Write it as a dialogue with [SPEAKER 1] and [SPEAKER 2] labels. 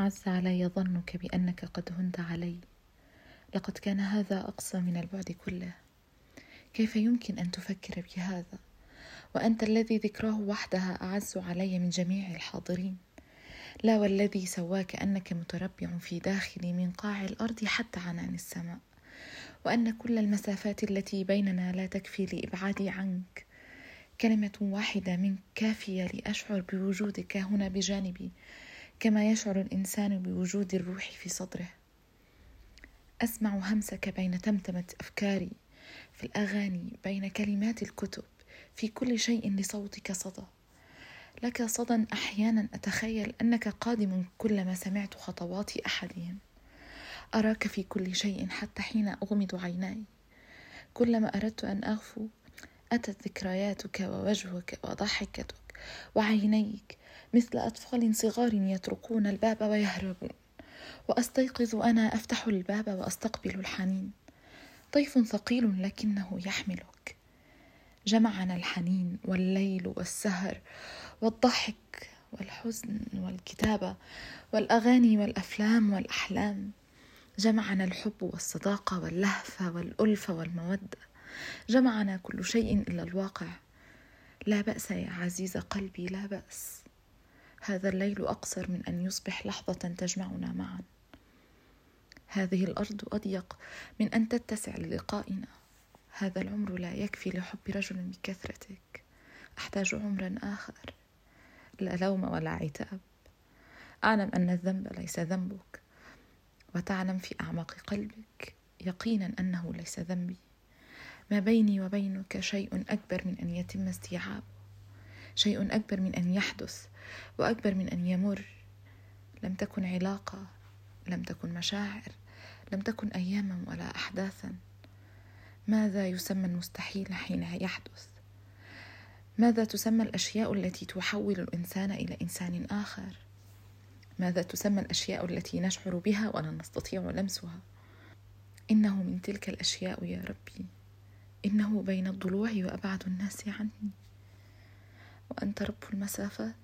[SPEAKER 1] عز علي ظنك بأنك قد هنت علي. لقد كان هذا أقصى من البعد كله. كيف يمكن أن تفكر بهذا؟ وأنت الذي ذكراه وحدها أعز علي من جميع الحاضرين. لا والذي سواك أنك متربع في داخلي من قاع الأرض حتى عنان السماء. وأن كل المسافات التي بيننا لا تكفي لإبعادي عنك. كلمة واحدة منك كافية لأشعر بوجودك هنا بجانبي. كما يشعر الإنسان بوجود الروح في صدره. أسمع همسك بين تمتمة أفكاري. في الأغاني بين كلمات الكتب. في كل شيء لصوتك صدى. لك صدى أحيانا أتخيل أنك قادم كلما سمعت خطوات أحدهم. أراك في كل شيء حتى حين أغمض عيناي. كلما أردت أن أغفو أتت ذكرياتك ووجهك وضحكتك وعينيك مثل أطفال صغار يطرقون الباب ويهربون. وأستيقظ أنا أفتح الباب وأستقبل الحنين. طيف ثقيل لكنه يحملك. جمعنا الحنين والليل والسهر والضحك والحزن والكتابة والأغاني والأفلام والأحلام. جمعنا الحب والصداقة واللهفة والألفة والمودة. جمعنا كل شيء إلا الواقع. لا بأس يا عزيز قلبي لا بأس. هذا الليل أقصر من أن يصبح لحظة تجمعنا معا. هذه الأرض أضيق من أن تتسع للقائنا. هذا العمر لا يكفي لحب رجل بكثرتك. أحتاج عمرا آخر. لا لوم ولا عتاب. أعلم أن الذنب ليس ذنبك وتعلم في أعماق قلبك يقينا أنه ليس ذنبي. ما بيني وبينك شيء أكبر من أن يتم استيعابه. شيء أكبر من أن يحدث وأكبر من أن يمر. لم تكن علاقة لم تكن مشاعر لم تكن أياما ولا أحداثا. ماذا يسمى المستحيل حين يحدث؟ ماذا تسمى الأشياء التي تحول الإنسان إلى إنسان آخر؟ ماذا تسمى الأشياء التي نشعر بها ولا نستطيع لمسها؟ إنه من تلك الأشياء يا ربي. إنه بين الضلوع وأبعد الناس عني. وأنت رب المسافات.